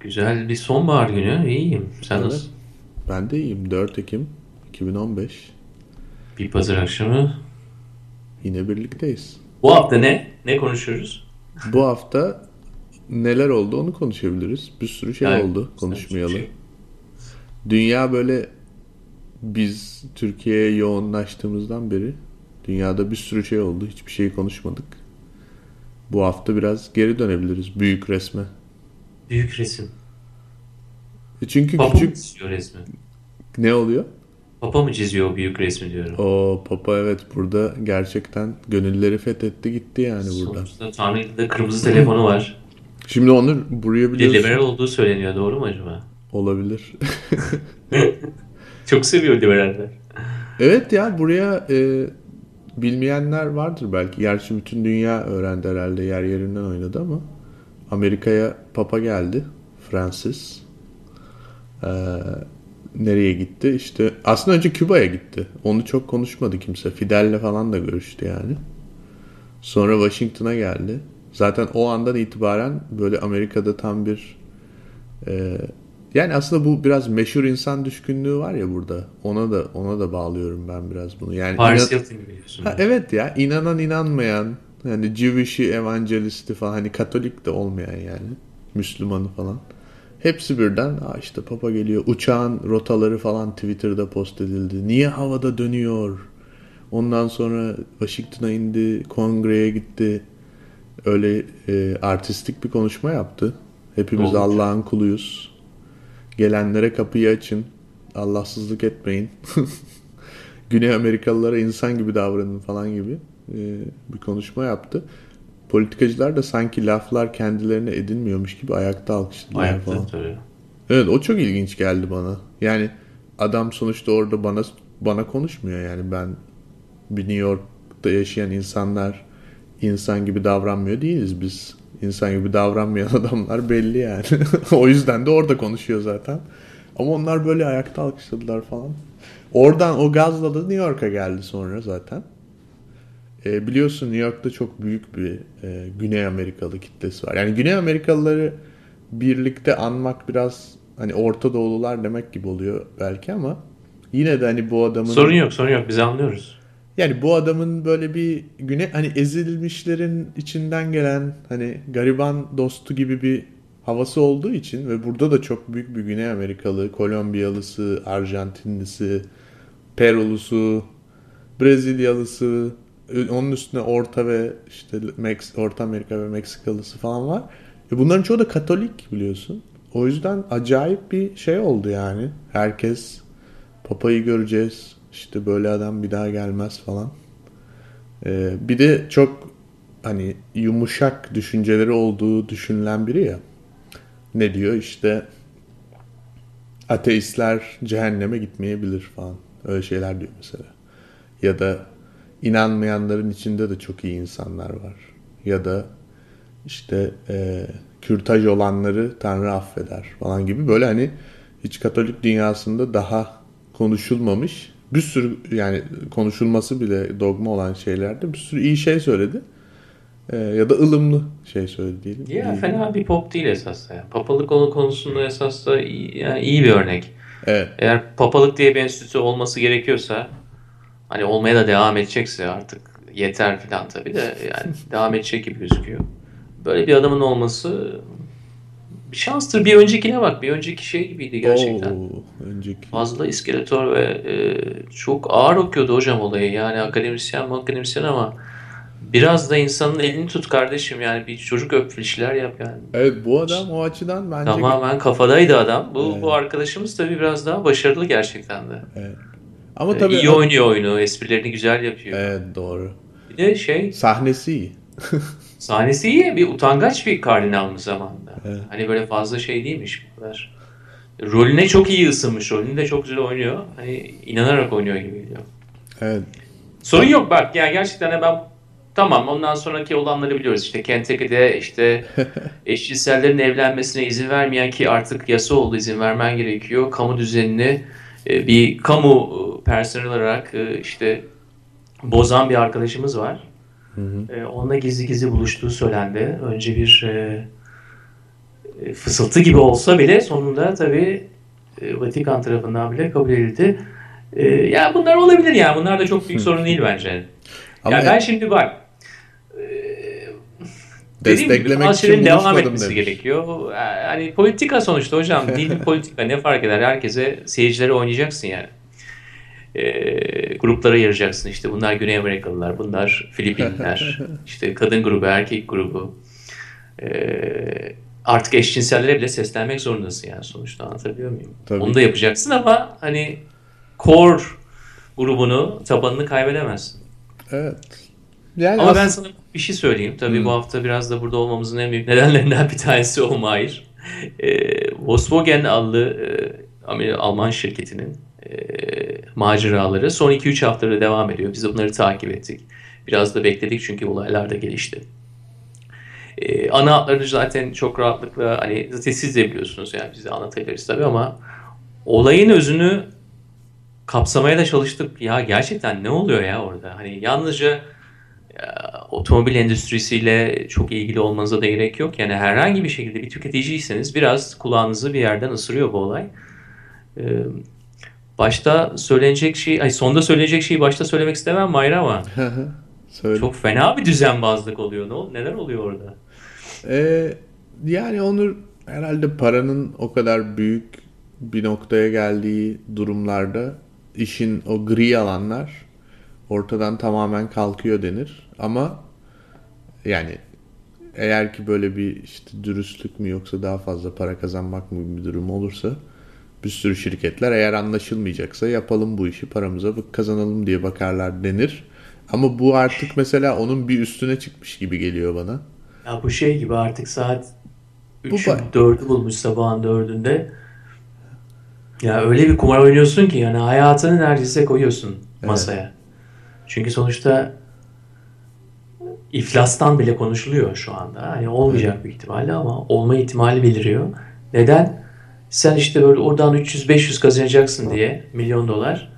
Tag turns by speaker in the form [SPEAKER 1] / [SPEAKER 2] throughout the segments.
[SPEAKER 1] Güzel bir sonbahar günü. İyiyim. Sen
[SPEAKER 2] Evet.
[SPEAKER 1] nasılsın?
[SPEAKER 2] Ben de iyiyim. 4 Ekim 2015.
[SPEAKER 1] Bir pazar akşamı.
[SPEAKER 2] Yine birlikteyiz.
[SPEAKER 1] Bu hafta ne? Ne konuşuyoruz?
[SPEAKER 2] Bu hafta neler oldu onu konuşabiliriz. Bir sürü şey
[SPEAKER 1] Yani,
[SPEAKER 2] oldu konuşmayalı.
[SPEAKER 1] şey-
[SPEAKER 2] Dünya böyle biz Türkiye'ye yoğunlaştığımızdan beri dünyada bir sürü şey oldu. Hiçbir şeyi konuşmadık. Bu hafta biraz geri dönebiliriz büyük resme.
[SPEAKER 1] Büyük resim.
[SPEAKER 2] E Çünkü
[SPEAKER 1] Papa mı
[SPEAKER 2] küçük
[SPEAKER 1] çiziyor resmi?
[SPEAKER 2] ne oluyor?
[SPEAKER 1] Papa mı çiziyor o büyük resmi diyorum.
[SPEAKER 2] O Papa evet burada gerçekten gönülleri fethetti gitti yani burada.
[SPEAKER 1] Sonuçta Tanrı'da kırmızı telefonu var.
[SPEAKER 2] Şimdi Onur buraya biliyorsun.
[SPEAKER 1] liberal olduğu söyleniyor. Doğru mu acaba?
[SPEAKER 2] Olabilir.
[SPEAKER 1] Çok seviyor liberaller.
[SPEAKER 2] evet ya buraya e, bilmeyenler vardır belki. Gerçi bütün dünya öğrendi herhalde yer yerinden oynadı ama Amerika'ya Papa geldi. Francis. E, nereye gitti? İşte aslında önce Küba'ya gitti. Onu çok konuşmadı kimse. Fidel'le falan da görüştü yani. Sonra Washington'a geldi. Zaten o andan itibaren böyle Amerika'da tam bir e, yani aslında bu biraz meşhur insan düşkünlüğü var ya burada. Ona da ona da bağlıyorum ben biraz bunu. Yani
[SPEAKER 1] Paris
[SPEAKER 2] inan-
[SPEAKER 1] Hilton.
[SPEAKER 2] Ha, evet ya inanan inanmayan yani Jewish'i evangelisti falan hani Katolik de olmayan yani Müslümanı falan. Hepsi birden Aa işte Papa geliyor. Uçağın rotaları falan Twitter'da post edildi. Niye havada dönüyor? Ondan sonra Washington'a indi, kongreye gitti. Öyle e, artistik bir konuşma yaptı. Hepimiz. Allah'ın kuluyuz. Gelenlere kapıyı açın. Allahsızlık etmeyin. Güney Amerikalılara insan gibi davranın falan gibi e, bir konuşma yaptı. Politikacılar da sanki laflar kendilerine edinmiyormuş gibi ayakta alkışladılar falan.
[SPEAKER 1] Ayakta tabii.
[SPEAKER 2] Evet o çok ilginç geldi bana. Yani adam sonuçta orada bana bana konuşmuyor yani ben bir New York'ta yaşayan insanlar insan gibi davranmıyor değiliz biz. İnsan gibi davranmayan adamlar belli yani. o yüzden de orada konuşuyor zaten. Ama onlar böyle ayakta alkışladılar falan. Oradan o gazla da New York'a geldi sonra zaten. E, biliyorsun New York'ta çok büyük bir e, Güney Amerikalı kitlesi var. Yani Güney Amerikalıları birlikte anmak biraz hani Orta Doğulular demek gibi oluyor belki ama yine de hani bu adamın
[SPEAKER 1] Sorun yok sorun yok. Biz anlıyoruz.
[SPEAKER 2] yani bu adamın böyle bir güne hani ezilmişlerin içinden gelen hani gariban dostu gibi bir havası olduğu için ve burada da çok büyük bir Güney Amerikalı, Kolombiyalısı, Arjantinlisi, Perulusu, Brezilyalısı, onun üstüne Orta ve işte Mex Orta Amerika ve Meksikalısı falan var. E bunların çoğu da Katolik biliyorsun. O yüzden acayip bir şey oldu yani. Herkes Papa'yı göreceğiz. İşte böyle adam bir daha gelmez falan. Ee, bir de çok hani yumuşak düşünceleri olduğu düşünülen biri ya. Ne diyor işte ateistler cehenneme gitmeyebilir falan. Öyle şeyler diyor mesela. Ya da inanmayanların içinde de çok iyi insanlar var. Ya da işte e, kürtaj olanları Tanrı affeder falan gibi böyle hani hiç Katolik dünyasında daha konuşulmamış bir sürü yani konuşulması bile dogma olan şeylerde bir sürü iyi şey söyledi. E, ya da ılımlı şey söyledi diyelim.
[SPEAKER 1] Ya
[SPEAKER 2] İyi.
[SPEAKER 1] fena bir pop değil esas. Papalık onun konusunda esas da iyi, yani iyi bir örnek.
[SPEAKER 2] Evet.
[SPEAKER 1] Eğer papalık diye bir enstitü olması gerekiyorsa hani olmaya da devam edecekse artık yeter filan tabii de yani devam edecek gibi gözüküyor. Böyle bir adamın olması bir şanstır. Bir öncekine bak. Bir önceki şey gibiydi gerçekten.
[SPEAKER 2] Oo, önceki.
[SPEAKER 1] Fazla iskeletor ve e, çok ağır okuyordu hocam olayı. Yani akademisyen mi akademisyen ama biraz da insanın elini tut kardeşim. Yani bir çocuk öp bir şeyler yap yani.
[SPEAKER 2] Evet bu adam o açıdan bence
[SPEAKER 1] Tamamen kafadaydı adam. Bu,
[SPEAKER 2] Evet.
[SPEAKER 1] bu arkadaşımız tabii biraz daha başarılı gerçekten de.
[SPEAKER 2] Evet. Ama
[SPEAKER 1] Ee,
[SPEAKER 2] tabii
[SPEAKER 1] iyi oynuyor oyunu, esprilerini güzel yapıyor.
[SPEAKER 2] Evet doğru.
[SPEAKER 1] Bir de şey,
[SPEAKER 2] Sahnesi iyi.
[SPEAKER 1] sahnesi iyi, bir utangaç bir kardinal mı zamanında.
[SPEAKER 2] Evet.
[SPEAKER 1] Hani böyle fazla şey değilmiş bu kadar. Rolüne çok iyi ısınmış, rolünü de çok güzel oynuyor. Hani inanarak oynuyor gibi geliyor.
[SPEAKER 2] Evet.
[SPEAKER 1] Sorun yok bak, yani gerçekten ben tamam ondan sonraki olanları biliyoruz. İşte Kentucky'de işte eşcinsellerin evlenmesine izin vermeyen ki artık yasa oldu izin vermen gerekiyor. Kamu düzenini e, bir kamu e, personel olarak e, işte bozan bir arkadaşımız var. E, onunla gizli gizli buluştuğu söylendi. Önce bir e, fısıltı gibi olsa bile sonunda tabii e, Vatikan tarafından bile kabul edildi. E, ya bunlar olabilir ya. Bunlar da çok büyük sorun değil bence.
[SPEAKER 2] Ama
[SPEAKER 1] ya ben şimdi bak
[SPEAKER 2] desteklemek için
[SPEAKER 1] şeylerin devam etmesi
[SPEAKER 2] demiş.
[SPEAKER 1] gerekiyor. Yani politika sonuçta hocam. Din politika ne fark eder? Herkese seyircilere oynayacaksın yani. E, gruplara ayıracaksın. İşte bunlar Güney Amerikalılar, bunlar Filipinler, işte kadın grubu, erkek grubu. E, artık eşcinsellere bile seslenmek zorundasın yani sonuçta anlatabiliyor muyum?
[SPEAKER 2] Tabii.
[SPEAKER 1] Onu da yapacaksın ama hani core grubunu, tabanını kaybedemezsin.
[SPEAKER 2] Evet. Yani
[SPEAKER 1] Ama ben
[SPEAKER 2] aslında-
[SPEAKER 1] sana bir şey söyleyeyim. Tabii bu hafta biraz da burada olmamızın en büyük nedenlerinden bir tanesi o Mahir. Ee, Volkswagen adlı e, Alman şirketinin e, maceraları son 2-3 haftada devam ediyor. Biz de bunları takip ettik. Biraz da bekledik çünkü olaylar da gelişti. Ee, ana hatlarını zaten çok rahatlıkla hani zaten siz de biliyorsunuz yani biz de anlatabiliriz tabii ama olayın özünü kapsamaya da çalıştık. Ya gerçekten ne oluyor ya orada? Hani yalnızca ya, otomobil endüstrisiyle çok ilgili olmanıza da gerek yok. Yani herhangi bir şekilde bir tüketiciyseniz biraz kulağınızı bir yerden ısırıyor bu olay. Ee, başta söylenecek şey, ay sonda söylenecek şeyi başta söylemek istemem Mayra ama
[SPEAKER 2] Söyle.
[SPEAKER 1] çok fena bir düzenbazlık oluyor. Ne, neler oluyor orada?
[SPEAKER 2] Ee, yani Onur herhalde paranın o kadar büyük bir noktaya geldiği durumlarda işin o gri alanlar ortadan tamamen kalkıyor denir. Ama yani eğer ki böyle bir işte dürüstlük mü yoksa daha fazla para kazanmak mı bir durum olursa bir sürü şirketler eğer anlaşılmayacaksa yapalım bu işi paramıza kazanalım diye bakarlar denir. Ama bu artık mesela onun bir üstüne çıkmış gibi geliyor bana.
[SPEAKER 1] Ya bu şey gibi artık saat
[SPEAKER 2] Bu
[SPEAKER 1] 3'ü
[SPEAKER 2] ba-
[SPEAKER 1] 4'ü bulmuş sabahın 4'ünde. Ya öyle bir kumar oynuyorsun ki yani hayatını neredeyse koyuyorsun masaya. Çünkü sonuçta iflastan bile konuşuluyor şu anda. Hani olmayacak bir ihtimalle ama olma ihtimali beliriyor. Neden? Sen işte böyle oradan 300-500 kazanacaksın diye milyon dolar.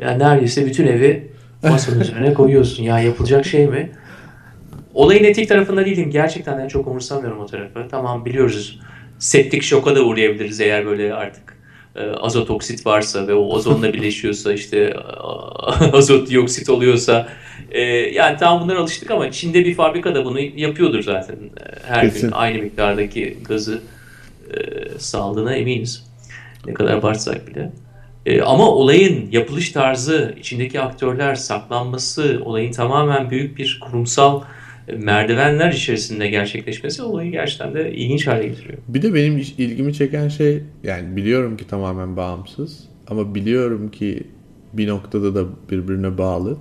[SPEAKER 1] Yani neredeyse bütün evi masanın üzerine koyuyorsun. Ya yapılacak şey mi? Olayın etik tarafında değilim. Gerçekten de çok umursamıyorum o tarafı. Tamam biliyoruz. Septik şoka da uğrayabiliriz eğer böyle artık azot oksit varsa ve o ozonla birleşiyorsa işte e, azot dioksit oluyorsa e, yani tamam bunlara alıştık ama Çin'de bir fabrikada bunu yapıyordur zaten. E, Her
[SPEAKER 2] Kesin.
[SPEAKER 1] gün aynı miktardaki gazı e, saldığına eminiz. Ne kadar abartsak bile. E, ama olayın yapılış tarzı, içindeki aktörler, saklanması, olayın tamamen büyük bir kurumsal e, merdivenler içerisinde gerçekleşmesi olayı gerçekten de ilginç hale getiriyor.
[SPEAKER 2] Bir de benim ilgimi çeken şey yani biliyorum ki tamamen bağımsız ama biliyorum ki bir noktada da birbirine bağlı.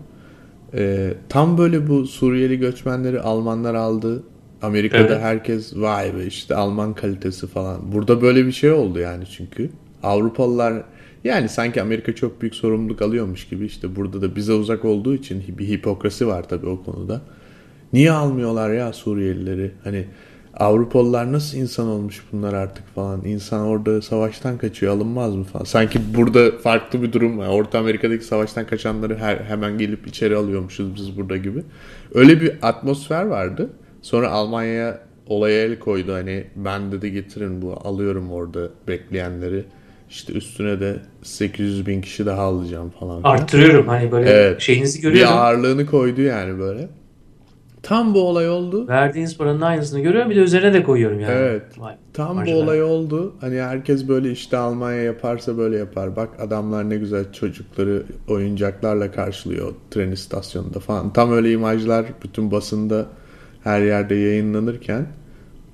[SPEAKER 2] Ee, tam böyle bu Suriyeli göçmenleri Almanlar aldı. Amerika'da
[SPEAKER 1] Evet.
[SPEAKER 2] herkes vay be işte Alman kalitesi falan. Burada böyle bir şey oldu yani çünkü. Avrupalılar yani sanki Amerika çok büyük sorumluluk alıyormuş gibi işte burada da bize uzak olduğu için bir hipokrasi var tabii o konuda. Niye almıyorlar ya Suriyelileri? Hani Avrupalılar nasıl insan olmuş bunlar artık falan. İnsan orada savaştan kaçıyor alınmaz mı falan. Sanki burada farklı bir durum var. Orta Amerika'daki savaştan kaçanları her, hemen gelip içeri alıyormuşuz biz burada gibi. Öyle bir atmosfer vardı. Sonra Almanya'ya olaya el koydu. Hani ben dedi getirin bu alıyorum orada bekleyenleri. İşte üstüne de 800 bin kişi daha alacağım falan. filan.
[SPEAKER 1] Arttırıyorum hani böyle
[SPEAKER 2] Evet.
[SPEAKER 1] şeyinizi görüyorum.
[SPEAKER 2] Bir ağırlığını koydu yani böyle. Tam bu olay oldu.
[SPEAKER 1] Verdiğiniz paranın aynısını görüyorum bir de üzerine de koyuyorum yani.
[SPEAKER 2] Evet.
[SPEAKER 1] Vay,
[SPEAKER 2] Tam bu
[SPEAKER 1] marjinal.
[SPEAKER 2] olay oldu. Hani herkes böyle işte Almanya yaparsa böyle yapar. Bak adamlar ne güzel çocukları oyuncaklarla karşılıyor tren istasyonunda falan. Tam öyle imajlar bütün basında her yerde yayınlanırken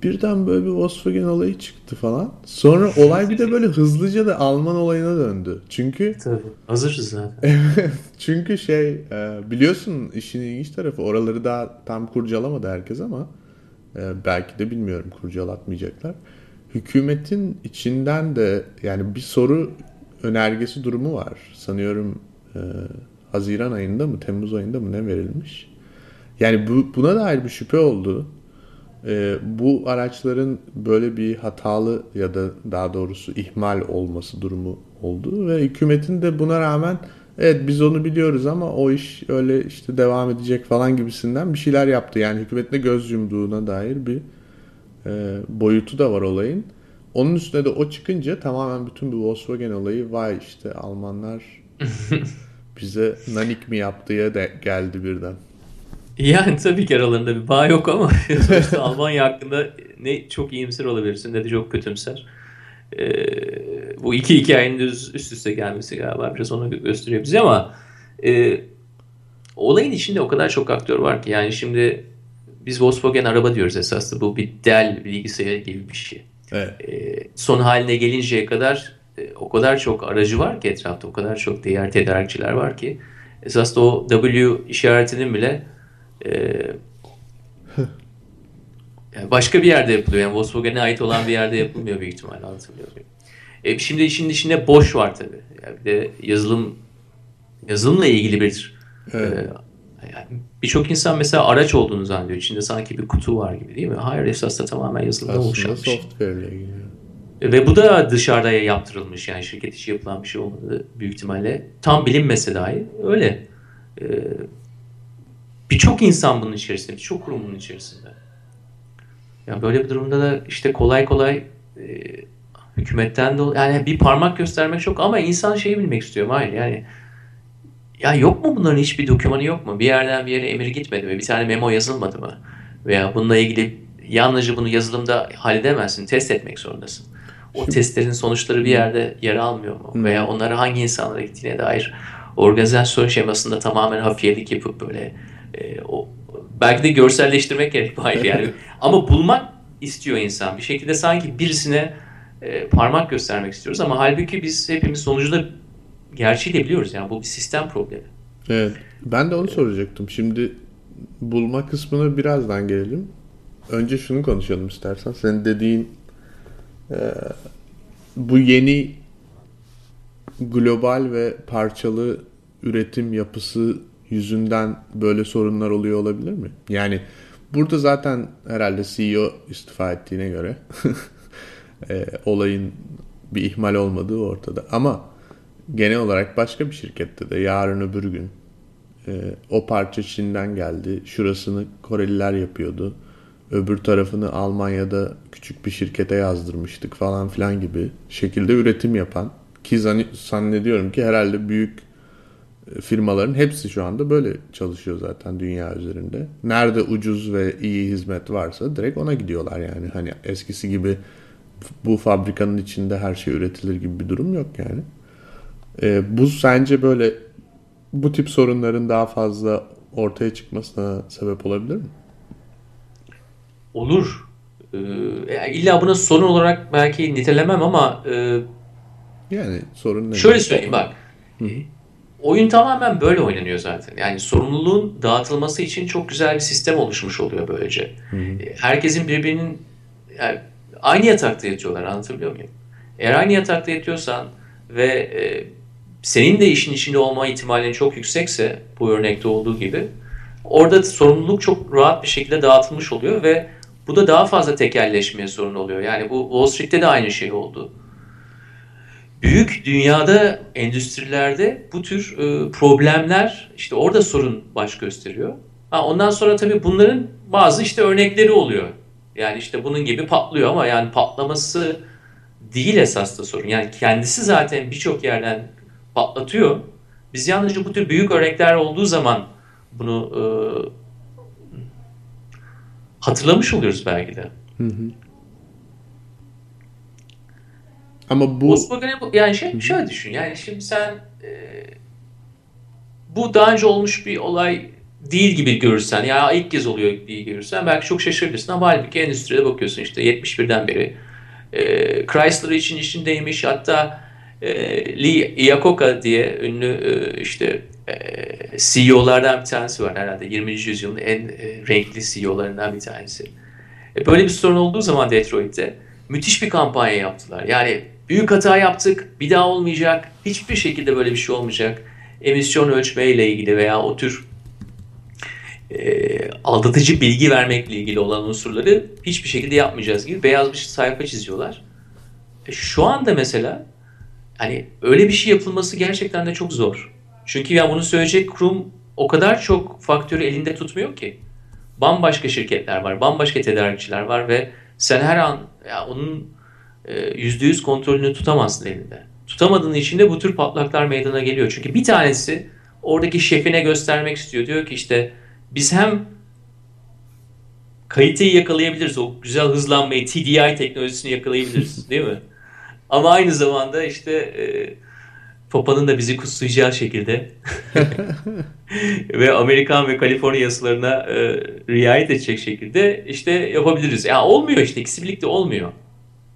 [SPEAKER 2] birden böyle bir Volkswagen olayı çıktı falan. Sonra olay bir de böyle hızlıca da Alman olayına döndü. Çünkü
[SPEAKER 1] Tabii. Hazırız zaten.
[SPEAKER 2] çünkü şey e, biliyorsun işin ilginç tarafı oraları daha tam kurcalamadı herkes ama e, belki de bilmiyorum kurcalatmayacaklar. Hükümetin içinden de yani bir soru önergesi durumu var. Sanıyorum e, Haziran ayında mı Temmuz ayında mı ne verilmiş. Yani bu, buna dair bir şüphe oldu. E, bu araçların böyle bir hatalı ya da daha doğrusu ihmal olması durumu oldu ve hükümetin de buna rağmen Evet biz onu biliyoruz ama o iş öyle işte devam edecek falan gibisinden bir şeyler yaptı. Yani hükümetle göz yumduğuna dair bir e, boyutu da var olayın. Onun üstüne de o çıkınca tamamen bütün bu Volkswagen olayı vay işte Almanlar bize nanik mi yaptıya de geldi birden.
[SPEAKER 1] Yani tabii ki aralarında bir bağ yok ama sonuçta Almanya hakkında ne çok iyimser olabilirsin ne de çok kötümser. Ee, bu iki hikayenin üst üste gelmesi galiba biraz onu gösteriyor bize ama e, olayın içinde o kadar çok aktör var ki yani şimdi biz Volkswagen araba diyoruz esasında bu bir Dell bilgisayar gibi bir şey.
[SPEAKER 2] Evet.
[SPEAKER 1] E, son haline gelinceye kadar e, o kadar çok aracı var ki etrafta o kadar çok diğer tedarikçiler var ki esasında o W işaretinin bile e, yani başka bir yerde yapılıyor. Yani Volkswagen'e ait olan bir yerde yapılmıyor büyük ihtimalle anlatabiliyor muyum? E, şimdi işin içinde boş var tabii. Yani bir de yazılım yazılımla ilgili bir
[SPEAKER 2] Evet.
[SPEAKER 1] e, yani Birçok insan mesela araç olduğunu zannediyor. İçinde sanki bir kutu var gibi değil mi? Hayır esasında tamamen yazılımdan oluşan bir şey.
[SPEAKER 2] ilgili.
[SPEAKER 1] Ve bu da dışarıda yaptırılmış yani şirket içi yapılan bir şey olmadı büyük ihtimalle. Tam bilinmese dahi öyle. Ee, birçok insan bunun içerisinde, birçok kurum bunun içerisinde. Ya böyle bir durumda da işte kolay kolay e, hükümetten de yani bir parmak göstermek çok ama insan şeyi bilmek istiyor hayır yani ya yok mu bunların hiçbir dokümanı yok mu? Bir yerden bir yere emir gitmedi mi? Bir tane memo yazılmadı mı? Veya bununla ilgili yalnızca bunu yazılımda halledemezsin. Test etmek zorundasın. O testlerin sonuçları bir yerde yer almıyor mu?
[SPEAKER 2] Hı.
[SPEAKER 1] Veya onlara hangi insanlara gittiğine dair organizasyon şemasında tamamen hafiyelik yapıp böyle e, o belki de görselleştirmek gerek hayır yani. Ama bulmak istiyor insan. Bir şekilde sanki birisine e, parmak göstermek istiyoruz ama halbuki biz hepimiz sonucunda gerçeği de biliyoruz yani bu bir sistem problemi.
[SPEAKER 2] Evet. Ben de onu soracaktım. Şimdi bulma kısmına birazdan gelelim. Önce şunu konuşalım istersen. Senin dediğin e, bu yeni global ve parçalı üretim yapısı yüzünden böyle sorunlar oluyor olabilir mi? Yani burada zaten herhalde CEO istifa ettiğine göre e, olayın bir ihmal olmadığı ortada. Ama genel olarak başka bir şirkette de yarın öbür gün e, o parça Çin'den geldi. Şurasını Koreliler yapıyordu. Öbür tarafını Almanya'da küçük bir şirkete yazdırmıştık falan filan gibi şekilde üretim yapan ki zann- zannediyorum ki herhalde büyük firmaların hepsi şu anda böyle çalışıyor zaten dünya üzerinde. Nerede ucuz ve iyi hizmet varsa direkt ona gidiyorlar yani. Hani eskisi gibi bu fabrikanın içinde her şey üretilir gibi bir durum yok yani. E, bu sence böyle bu tip sorunların daha fazla ortaya çıkmasına sebep olabilir mi?
[SPEAKER 1] Olur. Ee, illa buna sorun olarak belki nitelemem ama e,
[SPEAKER 2] Yani sorun ne?
[SPEAKER 1] şöyle söyleyeyim bak. Oyun tamamen böyle oynanıyor zaten. Yani sorumluluğun dağıtılması için çok güzel bir sistem oluşmuş oluyor böylece. E, Herkesin birbirinin yani aynı yatakta yatıyorlar anlatabiliyor muyum? Eğer aynı yatakta yatıyorsan ve e, senin de işin içinde olma ihtimalin çok yüksekse bu örnekte olduğu gibi orada sorumluluk çok rahat bir şekilde dağıtılmış oluyor ve bu da daha fazla tekelleşmeye sorun oluyor. Yani bu Wall Street'te de aynı şey oldu. Büyük dünyada endüstrilerde bu tür e, problemler işte orada sorun baş gösteriyor. Ha, ondan sonra tabii bunların bazı işte örnekleri oluyor. Yani işte bunun gibi patlıyor ama yani patlaması değil esas da sorun. Yani kendisi zaten birçok yerden patlatıyor. Biz yalnızca bu tür büyük örnekler olduğu zaman bunu e, hatırlamış oluyoruz belki de.
[SPEAKER 2] Ama bu
[SPEAKER 1] bu- yani şey şöyle düşün. Yani şimdi sen e, bu daha önce olmuş bir olay değil gibi görürsen ya ilk kez oluyor diye görürsen belki çok şaşırırsın ama halbuki endüstride bakıyorsun işte 71'den beri e, Chrysler için içindeymiş hatta e, Lee Iacocca diye ünlü e, işte e, CEO'lardan bir tanesi var herhalde 20. yüzyılın en e, renkli CEO'larından bir tanesi. E, böyle bir sorun olduğu zaman Detroit'te müthiş bir kampanya yaptılar. Yani büyük hata yaptık, bir daha olmayacak, hiçbir şekilde böyle bir şey olmayacak. Emisyon ölçmeyle ilgili veya o tür e, aldatıcı bilgi vermekle ilgili olan unsurları hiçbir şekilde yapmayacağız gibi beyaz bir sayfa çiziyorlar. E, şu anda mesela hani öyle bir şey yapılması gerçekten de çok zor. Çünkü ya bunu söyleyecek kurum o kadar çok faktörü elinde tutmuyor ki. Bambaşka şirketler var, bambaşka tedarikçiler var ve sen her an ya onun e, yüzde yüz kontrolünü tutamazsın elinde. Tutamadığın için de bu tür patlaklar meydana geliyor. Çünkü bir tanesi oradaki şefine göstermek istiyor. Diyor ki işte biz hem kaliteyi yakalayabiliriz. O güzel hızlanmayı, TDI teknolojisini yakalayabiliriz. değil mi? Ama aynı zamanda işte e, Papa'nın da bizi kutsayacağı şekilde ve Amerikan ve Kaliforniya yasalarına e, riayet edecek şekilde işte yapabiliriz. Ya yani olmuyor işte ikisi birlikte olmuyor.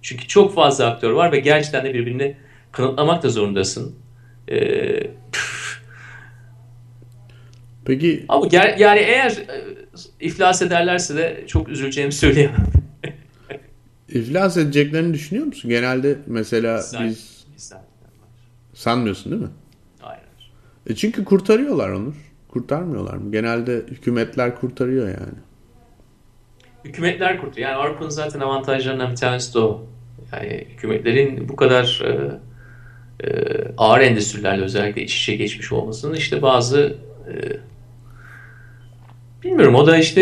[SPEAKER 1] Çünkü çok fazla aktör var ve gerçekten de birbirini kanıtlamak da zorundasın. Ee,
[SPEAKER 2] Peki
[SPEAKER 1] ama ger- yani eğer e, iflas ederlerse de çok üzüleceğimi söyleyemem.
[SPEAKER 2] iflas edeceklerini düşünüyor musun? Genelde mesela
[SPEAKER 1] İster-
[SPEAKER 2] biz
[SPEAKER 1] ister-
[SPEAKER 2] sanmıyorsun değil mi?
[SPEAKER 1] Hayır.
[SPEAKER 2] E çünkü kurtarıyorlar Onur. Kurtarmıyorlar mı? Genelde hükümetler kurtarıyor yani.
[SPEAKER 1] Hükümetler kurdu. Yani Avrupa'nın zaten avantajlarından bir tanesi de o. Yani hükümetlerin bu kadar e, e, ağır endüstrilerle özellikle iç içe geçmiş olmasının işte bazı e, bilmiyorum o da işte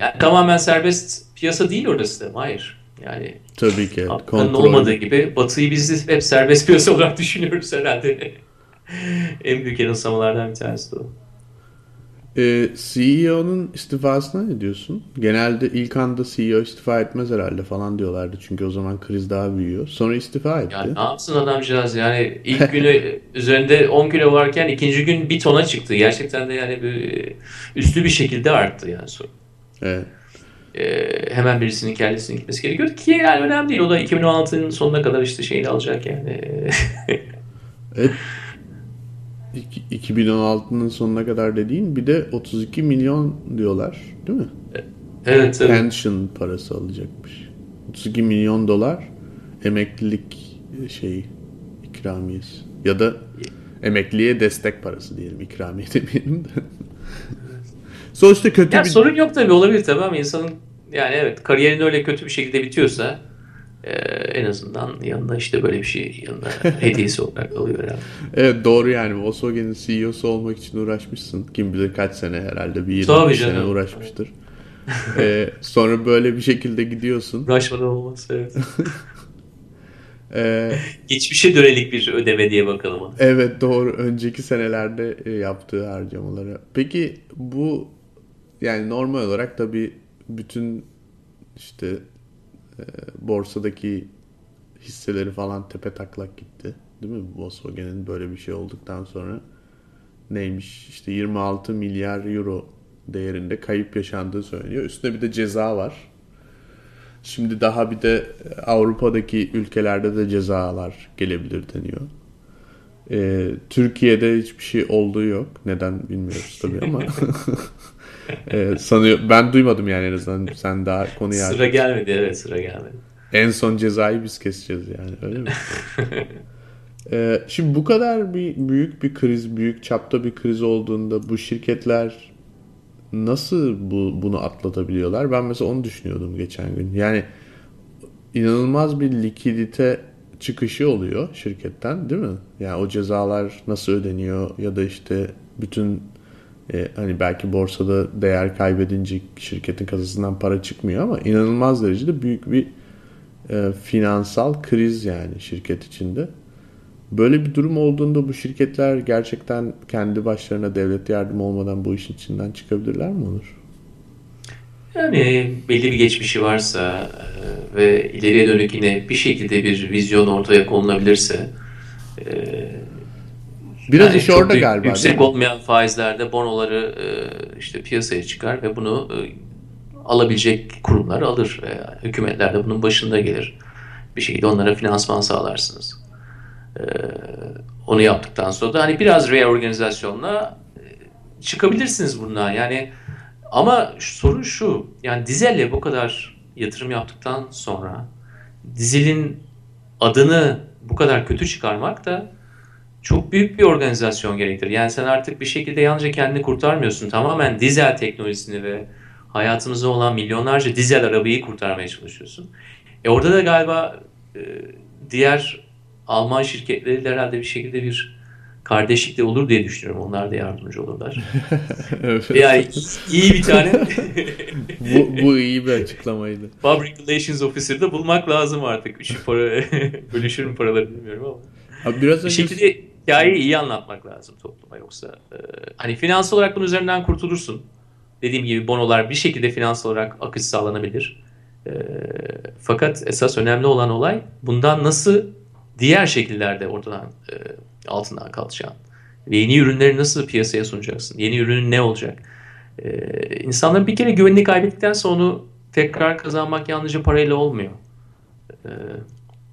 [SPEAKER 1] yani tamamen serbest piyasa değil orası da. Hayır. Yani
[SPEAKER 2] Tabii ki. Kontrol.
[SPEAKER 1] olmadığı gibi Batı'yı biz hep serbest piyasa olarak düşünüyoruz herhalde. en büyük yanılsamalardan bir tanesi de o.
[SPEAKER 2] Ee, CEO'nun istifasına ne diyorsun? Genelde ilk anda CEO istifa etmez herhalde falan diyorlardı. Çünkü o zaman kriz daha büyüyor. Sonra istifa etti.
[SPEAKER 1] Ya ne yapsın adamcağız yani ilk günü üzerinde 10 kilo varken ikinci gün bir tona çıktı. Gerçekten de yani bir, üstü bir şekilde arttı yani sorun.
[SPEAKER 2] Evet.
[SPEAKER 1] Ee, hemen birisinin kellesinin gitmesi gerekiyor ki yani önemli değil. O da 2016'nın sonuna kadar işte şeyini alacak yani.
[SPEAKER 2] Evet. İki- 2016'nın sonuna kadar dediğin bir de 32 milyon diyorlar değil mi?
[SPEAKER 1] evet, evet.
[SPEAKER 2] Pension parası alacakmış. 32 milyon dolar emeklilik şey ikramiyesi. Ya da emekliye destek parası diyelim. İkramiye demeyelim de. Sonuçta kötü
[SPEAKER 1] Ya
[SPEAKER 2] bir...
[SPEAKER 1] sorun yok tabii olabilir tabii ama insanın yani evet kariyerin öyle kötü bir şekilde bitiyorsa e, en azından yanında işte böyle bir şey yanında hediyesi olarak alıyor herhalde.
[SPEAKER 2] Evet doğru yani. Volkswagen'in CEO'su olmak için uğraşmışsın. Kim bilir kaç sene herhalde. Bir 20
[SPEAKER 1] Tabii
[SPEAKER 2] sene uğraşmıştır. Ee, sonra böyle bir şekilde gidiyorsun.
[SPEAKER 1] Uğraşmadan olmaz evet.
[SPEAKER 2] Ee,
[SPEAKER 1] Geçmişe dönelik bir ödeme diye bakalım.
[SPEAKER 2] Evet doğru. Önceki senelerde e, yaptığı harcamaları. Peki bu yani normal olarak tabii bütün işte e, borsadaki hisseleri falan tepe taklak gitti. Değil mi? Volkswagen'in böyle bir şey olduktan sonra neymiş? İşte 26 milyar euro değerinde kayıp yaşandığı söyleniyor. Üstüne bir de ceza var. Şimdi daha bir de Avrupa'daki ülkelerde de cezalar gelebilir deniyor. Ee, Türkiye'de hiçbir şey olduğu yok. Neden bilmiyoruz tabii ama. ee, sanıyor, ben duymadım yani en azından sen daha konuyu
[SPEAKER 1] Sıra gelmedi evet sıra gelmedi.
[SPEAKER 2] en son cezayı biz keseceğiz yani öyle mi? Ee, şimdi bu kadar bir büyük bir kriz, büyük çapta bir kriz olduğunda bu şirketler nasıl bu, bunu atlatabiliyorlar? Ben mesela onu düşünüyordum geçen gün. Yani inanılmaz bir likidite çıkışı oluyor şirketten değil mi? Yani o cezalar nasıl ödeniyor ya da işte bütün e, hani belki borsada değer kaybedince şirketin kasasından para çıkmıyor ama inanılmaz derecede büyük bir e, finansal kriz yani şirket içinde. Böyle bir durum olduğunda bu şirketler gerçekten kendi başlarına devlet yardım olmadan bu işin içinden çıkabilirler mi olur?
[SPEAKER 1] Yani belli bir geçmişi varsa e, ve ileriye dönük yine bir şekilde bir vizyon ortaya konulabilirse e,
[SPEAKER 2] Biraz
[SPEAKER 1] yani
[SPEAKER 2] iş orada galiba.
[SPEAKER 1] Yüksek olmayan faizlerde bonoları e, işte piyasaya çıkar ve bunu alabilecek kurumlar alır. Hükümetler de bunun başında gelir. Bir şekilde onlara finansman sağlarsınız. Onu yaptıktan sonra da hani biraz reorganizasyonla çıkabilirsiniz bundan. Yani ama sorun şu. Yani Dizel'le bu kadar yatırım yaptıktan sonra Dizel'in adını bu kadar kötü çıkarmak da çok büyük bir organizasyon gerektirir. Yani sen artık bir şekilde yalnızca kendini kurtarmıyorsun. Tamamen dizel teknolojisini ve hayatımızda olan milyonlarca dizel arabayı kurtarmaya çalışıyorsun. E orada da galiba e, diğer Alman şirketleri de herhalde bir şekilde bir kardeşlik de olur diye düşünüyorum. Onlar da yardımcı olurlar.
[SPEAKER 2] Evet.
[SPEAKER 1] Yani iyi bir tane
[SPEAKER 2] Bu, bu iyi bir açıklamaydı.
[SPEAKER 1] Public Relations Officer'da bulmak lazım artık. Şu para bölüşür mü paraları bilmiyorum ama.
[SPEAKER 2] Abi biraz
[SPEAKER 1] Bir şekilde hikayeyi iyi anlatmak lazım topluma yoksa e, hani finansal olarak bunun üzerinden kurtulursun. Dediğim gibi bonolar bir şekilde finansal olarak akış sağlanabilir. E, fakat esas önemli olan olay bundan nasıl diğer şekillerde ortadan e, altından kalkacağın. Ve yeni ürünleri nasıl piyasaya sunacaksın? Yeni ürünün ne olacak? E, insanların bir kere güvenini kaybettikten sonra onu tekrar kazanmak yalnızca parayla olmuyor. E,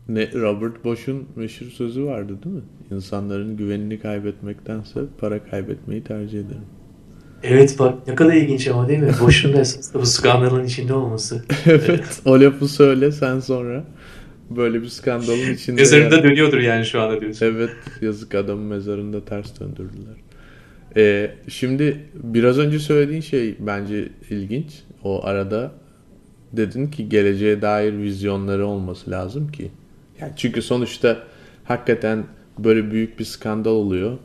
[SPEAKER 2] ne, Robert Bosch'un meşhur sözü vardı değil mi? İnsanların güvenini kaybetmektense para kaybetmeyi tercih ederim.
[SPEAKER 1] Evet bak ne kadar ilginç ama değil mi? Boşuna esas da bu skandalın içinde olması.
[SPEAKER 2] evet. O lafı söyle sen sonra. Böyle bir skandalın içinde.
[SPEAKER 1] Mezarında dönüyordur yani şu anda diyorsun.
[SPEAKER 2] Evet yazık adamın mezarında ters döndürdüler. Ee, şimdi biraz önce söylediğin şey bence ilginç. O arada dedin ki geleceğe dair vizyonları olması lazım ki. Yani çünkü sonuçta hakikaten böyle büyük bir skandal oluyor.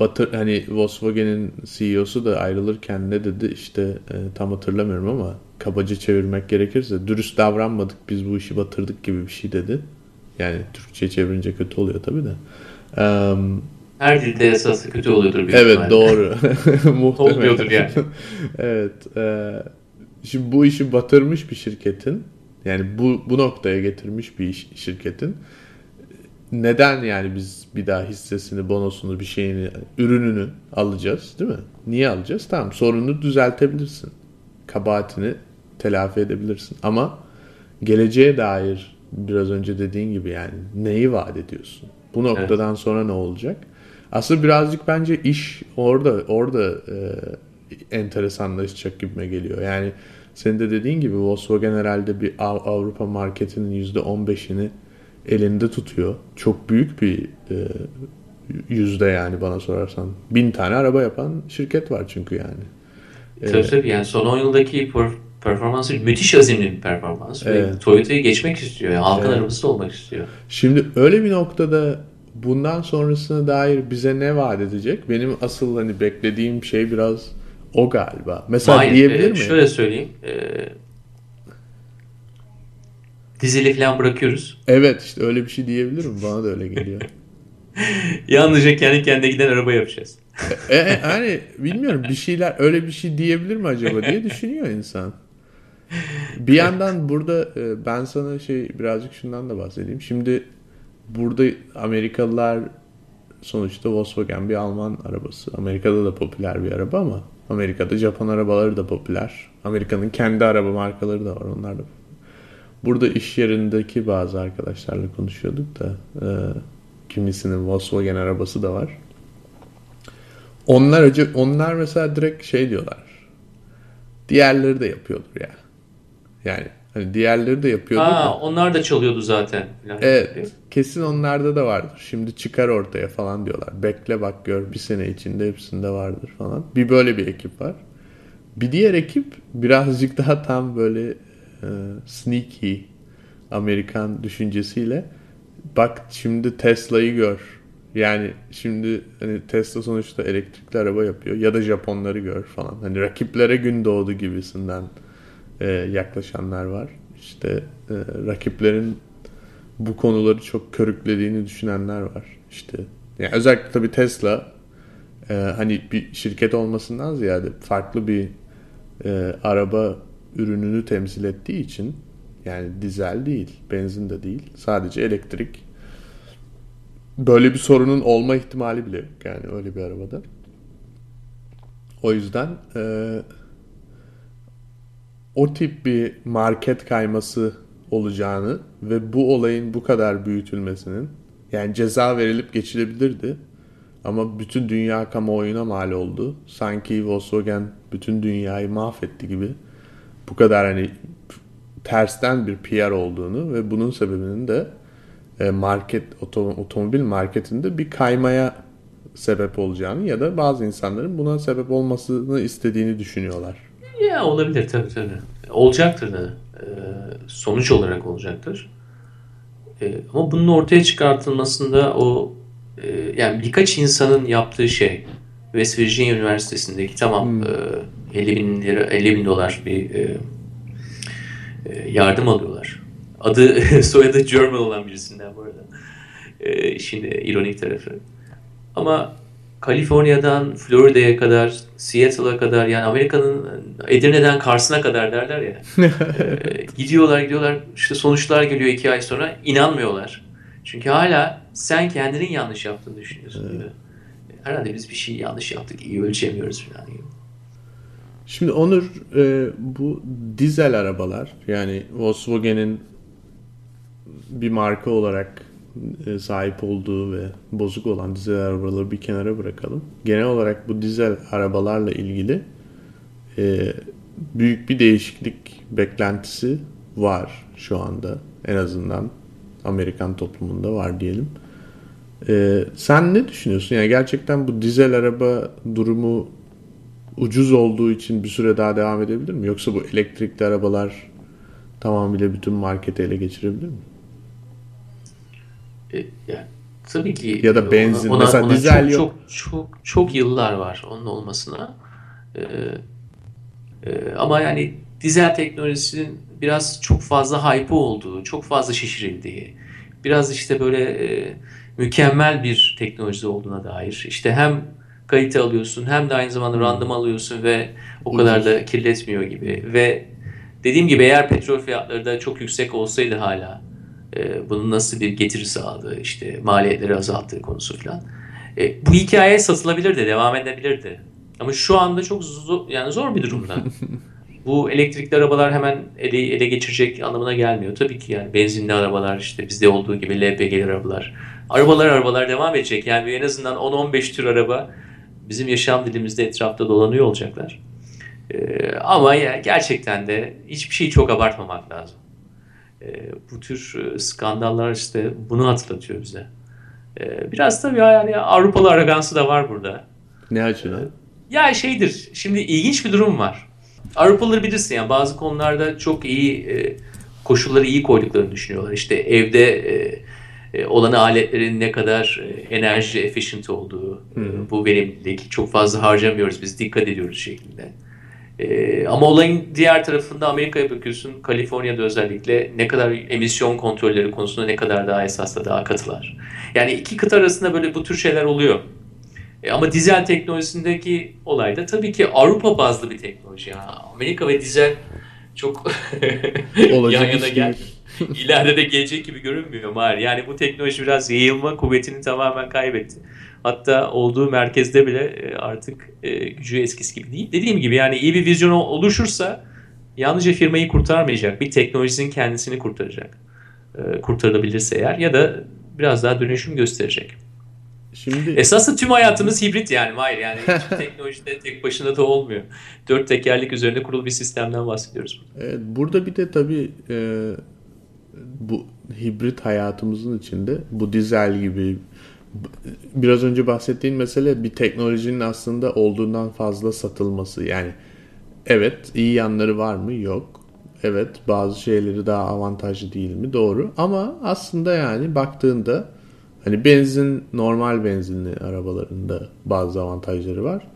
[SPEAKER 2] Batır hani Volkswagen'in CEO'su da ayrılırken ne dedi işte e, tam hatırlamıyorum ama kabaca çevirmek gerekirse dürüst davranmadık biz bu işi batırdık gibi bir şey dedi. Yani Türkçe çevirince kötü oluyor tabii de. Eee
[SPEAKER 1] Her dilde esası kötü oluyordur büyük
[SPEAKER 2] Evet
[SPEAKER 1] ihtimalle.
[SPEAKER 2] doğru. Muhtemelen.
[SPEAKER 1] Olmuyordur yani.
[SPEAKER 2] evet. E, şimdi bu işi batırmış bir şirketin yani bu bu noktaya getirmiş bir iş, şirketin neden yani biz bir daha hissesini, bonosunu, bir şeyini, ürününü alacağız değil mi? Niye alacağız? Tamam sorunu düzeltebilirsin. Kabahatini telafi edebilirsin. Ama geleceğe dair biraz önce dediğin gibi yani neyi vaat ediyorsun? Bu noktadan sonra ne olacak? Aslında birazcık bence iş orada orada e, enteresanlaşacak gibime geliyor. Yani senin de dediğin gibi Volkswagen herhalde bir Av- Avrupa marketinin %15'ini elinde tutuyor. Çok büyük bir e, yüzde yani bana sorarsan. Bin tane araba yapan şirket var çünkü yani.
[SPEAKER 1] Tabii tabii yani son 10 yıldaki performansı müthiş azimli bir performans. Ve
[SPEAKER 2] Evet.
[SPEAKER 1] Toyota'yı geçmek istiyor. Yani halkın
[SPEAKER 2] Evet.
[SPEAKER 1] arabası olmak istiyor.
[SPEAKER 2] Şimdi öyle bir noktada bundan sonrasına dair bize ne vaat edecek? Benim asıl hani beklediğim şey biraz o galiba. Mesela
[SPEAKER 1] Hayır,
[SPEAKER 2] diyebilir
[SPEAKER 1] e,
[SPEAKER 2] mi?
[SPEAKER 1] Şöyle söyleyeyim. E, dizeli falan bırakıyoruz.
[SPEAKER 2] Evet işte öyle bir şey diyebilir mi? Bana da öyle geliyor.
[SPEAKER 1] Yalnızca kendi kendine giden araba yapacağız.
[SPEAKER 2] e, e, hani bilmiyorum bir şeyler öyle bir şey diyebilir mi acaba diye düşünüyor insan. Bir yandan burada e, ben sana şey birazcık şundan da bahsedeyim. Şimdi burada Amerikalılar sonuçta Volkswagen bir Alman arabası. Amerika'da da popüler bir araba ama Amerika'da Japon arabaları da popüler. Amerika'nın kendi araba markaları da var onlar da. Burada iş yerindeki bazı arkadaşlarla konuşuyorduk da e, kimisinin Volkswagen arabası da var. Onlar onlar mesela direkt şey diyorlar. Diğerleri de yapıyordur ya. Yani hani diğerleri de yapıyordur
[SPEAKER 1] Aa,
[SPEAKER 2] da.
[SPEAKER 1] onlar da çalıyordu zaten. falan.
[SPEAKER 2] Evet. Kesin onlarda da vardır. Şimdi çıkar ortaya falan diyorlar. Bekle bak gör bir sene içinde hepsinde vardır falan. Bir böyle bir ekip var. Bir diğer ekip birazcık daha tam böyle e, sneaky Amerikan düşüncesiyle bak şimdi Tesla'yı gör. Yani şimdi hani Tesla sonuçta elektrikli araba yapıyor ya da Japonları gör falan. Hani rakiplere gün doğdu gibisinden e, yaklaşanlar var. İşte e, rakiplerin bu konuları çok körüklediğini düşünenler var. İşte yani özellikle tabii Tesla e, hani bir şirket olmasından ziyade farklı bir e, araba ürününü temsil ettiği için yani dizel değil, benzin de değil, sadece elektrik. Böyle bir sorunun olma ihtimali bile yok yani öyle bir arabada. O yüzden e, o tip bir market kayması olacağını ve bu olayın bu kadar büyütülmesinin yani ceza verilip geçilebilirdi ama bütün dünya kamuoyuna mal oldu. Sanki Volkswagen bütün dünyayı mahvetti gibi bu kadar hani tersten bir PR olduğunu ve bunun sebebinin de e, market oto- otomobil marketinde bir kaymaya sebep olacağını ya da bazı insanların buna sebep olmasını istediğini düşünüyorlar.
[SPEAKER 1] Ya olabilir tabii tabii. Olacaktır da. Ee, sonuç olarak olacaktır. Ee, ama bunun ortaya çıkartılmasında o e, yani birkaç insanın yaptığı şey West Virginia Üniversitesi'ndeki tamam hmm. e, 50 bin lira 50 bin dolar bir e, e, yardım alıyorlar. Adı soyadı German olan birisinden bu arada. E, şimdi ironik tarafı. Ama Kaliforniya'dan Florida'ya kadar, Seattle'a kadar yani Amerika'nın Edirne'den Kars'ına kadar derler ya. e, gidiyorlar gidiyorlar işte sonuçlar geliyor iki ay sonra inanmıyorlar. Çünkü hala sen kendinin yanlış yaptığını düşünüyorsun evet. Herhalde biz bir şey yanlış yaptık, iyi ölçemiyoruz falan gibi.
[SPEAKER 2] Şimdi Onur e, bu dizel arabalar yani Volkswagen'in bir marka olarak sahip olduğu ve bozuk olan dizel arabaları bir kenara bırakalım. Genel olarak bu dizel arabalarla ilgili e, büyük bir değişiklik beklentisi var şu anda. En azından Amerikan toplumunda var diyelim. E, sen ne düşünüyorsun? Yani gerçekten bu dizel araba durumu ucuz olduğu için bir süre daha devam edebilir mi? Yoksa bu elektrikli arabalar tamamıyla bütün marketi ele geçirebilir mi?
[SPEAKER 1] E, yani tabii ki
[SPEAKER 2] ya da benzin ona, mesela ona dizel
[SPEAKER 1] çok, yok. Çok çok çok yıllar var onun olmasına. Ee, e, ama yani dizel teknolojisinin biraz çok fazla hype olduğu, çok fazla şişirildiği, biraz işte böyle e, mükemmel bir teknoloji olduğuna dair. İşte hem kalite alıyorsun hem de aynı zamanda random alıyorsun ve o kadar da kirletmiyor gibi. Ve dediğim gibi eğer petrol fiyatları da çok yüksek olsaydı hala e, bunun nasıl bir getiri sağladığı, işte maliyetleri azalttığı konusu falan. E, bu hikaye satılabilirdi, devam edebilirdi. Ama şu anda çok zor, yani zor bir durumda. bu elektrikli arabalar hemen ele, ele geçirecek anlamına gelmiyor. Tabii ki yani benzinli arabalar işte bizde olduğu gibi LPG arabalar. Arabalar arabalar devam edecek. Yani en azından 10-15 tür araba bizim yaşam dilimizde etrafta dolanıyor olacaklar. Ee, ama ya gerçekten de hiçbir şeyi çok abartmamak lazım. Ee, bu tür e, skandallar işte bunu hatırlatıyor bize. Ee, biraz tabii yani Avrupalı aragansı da var burada.
[SPEAKER 2] Ne açıdan?
[SPEAKER 1] Ya şeydir, şimdi ilginç bir durum var. Avrupalıları bilirsin yani bazı konularda çok iyi e, koşulları iyi koyduklarını düşünüyorlar. İşte evde e, e, olan aletlerin ne kadar e, enerji efficient olduğu, hmm. bu verimlilik çok fazla harcamıyoruz biz dikkat ediyoruz şeklinde. Ama olayın diğer tarafında Amerika'ya bakıyorsun, Kaliforniya'da özellikle ne kadar emisyon kontrolleri konusunda ne kadar daha esasla daha katılar. Yani iki kıta arasında böyle bu tür şeyler oluyor. ama dizel teknolojisindeki olay da tabii ki Avrupa bazlı bir teknoloji. Yani Amerika ve dizel çok yan yana gel. ileride de gelecek gibi görünmüyor Mahir. Yani bu teknoloji biraz yayılma kuvvetini tamamen kaybetti. Hatta olduğu merkezde bile e, artık e, gücü eskisi gibi değil. Dediğim gibi yani iyi bir vizyon oluşursa yalnızca firmayı kurtarmayacak. Bir teknolojinin kendisini kurtaracak. E, kurtarılabilirse eğer ya da biraz daha dönüşüm gösterecek. Şimdi esasında tüm hayatımız hibrit yani Mahir yani teknolojide tek başına da olmuyor. Dört tekerlik üzerinde kurulu bir sistemden bahsediyoruz.
[SPEAKER 2] Evet, burada bir de tabii e, bu hibrit hayatımızın içinde bu dizel gibi biraz önce bahsettiğin mesele bir teknolojinin aslında olduğundan fazla satılması. Yani evet iyi yanları var mı? Yok. Evet bazı şeyleri daha avantajlı değil mi? Doğru. Ama aslında yani baktığında hani benzin normal benzinli arabalarında bazı avantajları var.